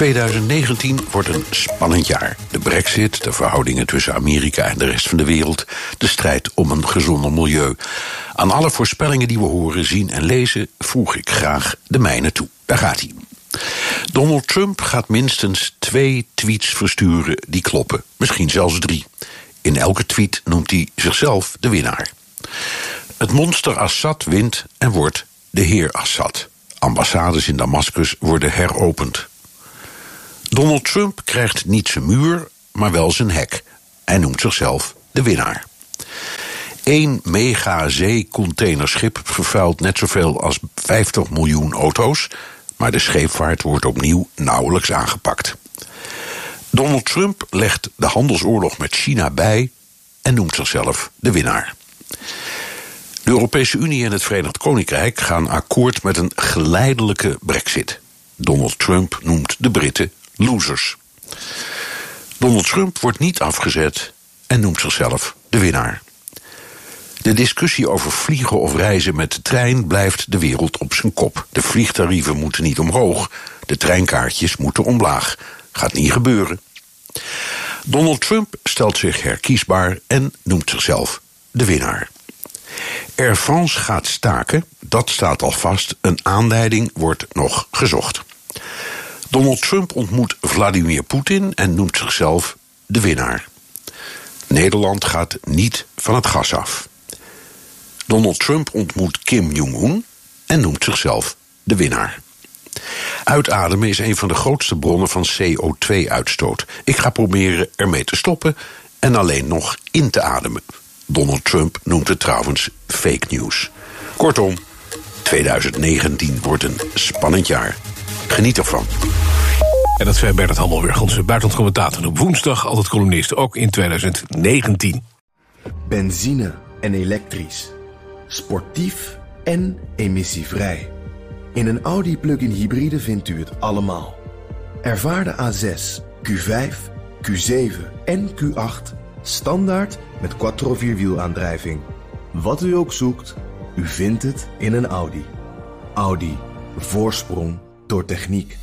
2019 wordt een spannend jaar. De brexit, de verhoudingen tussen Amerika en de rest van de wereld... de strijd om een gezonder milieu. Aan alle voorspellingen die we horen, zien en lezen... voeg ik graag de mijne toe. Daar gaat hij. Donald Trump gaat minstens twee tweets versturen die kloppen. Misschien zelfs drie. In elke tweet noemt hij zichzelf de winnaar. Het monster Assad wint en wordt de heer Assad. Ambassades in Damascus worden heropend. Donald Trump krijgt niet zijn muur, maar wel zijn hek. Hij noemt zichzelf de winnaar. Eén mega zeecontainerschip vervuilt net zoveel als 50 miljoen auto's, maar de scheepvaart wordt opnieuw nauwelijks aangepakt. Donald Trump legt de handelsoorlog met China bij en noemt zichzelf de winnaar. De Europese Unie en het Verenigd Koninkrijk gaan akkoord met een geleidelijke brexit. Donald Trump noemt de Britten losers. Donald Trump wordt niet afgezet en noemt zichzelf de winnaar. De discussie over vliegen of reizen met de trein blijft de wereld op zijn kop. De vliegtarieven moeten niet omhoog, de treinkaartjes moeten omlaag. Gaat niet gebeuren. Donald Trump stelt zich herkiesbaar en noemt zichzelf de winnaar. Air France gaat staken, dat staat al vast. Een aanleiding wordt nog gezocht. Donald Trump ontmoet Vladimir Poetin en noemt zichzelf de winnaar. Nederland gaat niet van het gas af. Donald Trump ontmoet Kim Jong-un en noemt zichzelf de winnaar. Uitademen is een van de grootste bronnen van CO2-uitstoot. Ik ga proberen ermee te stoppen en alleen nog in te ademen. Donald Trump noemt het trouwens fake news. Kortom, 2019 wordt een spannend jaar. Geniet ervan. En dat zei Bernard Hammelburg, onze buitenlandcommentator. Op woensdag altijd columnist, ook in 2019. Benzine en elektrisch. Sportief en emissievrij. In een Audi plug-in hybride vindt u het allemaal. Ervaar de A6, Q5, Q7 en Q8 standaard met quattro vierwielaandrijving. Wat u ook zoekt, u vindt het in een Audi. Audi. Voorsprong door techniek.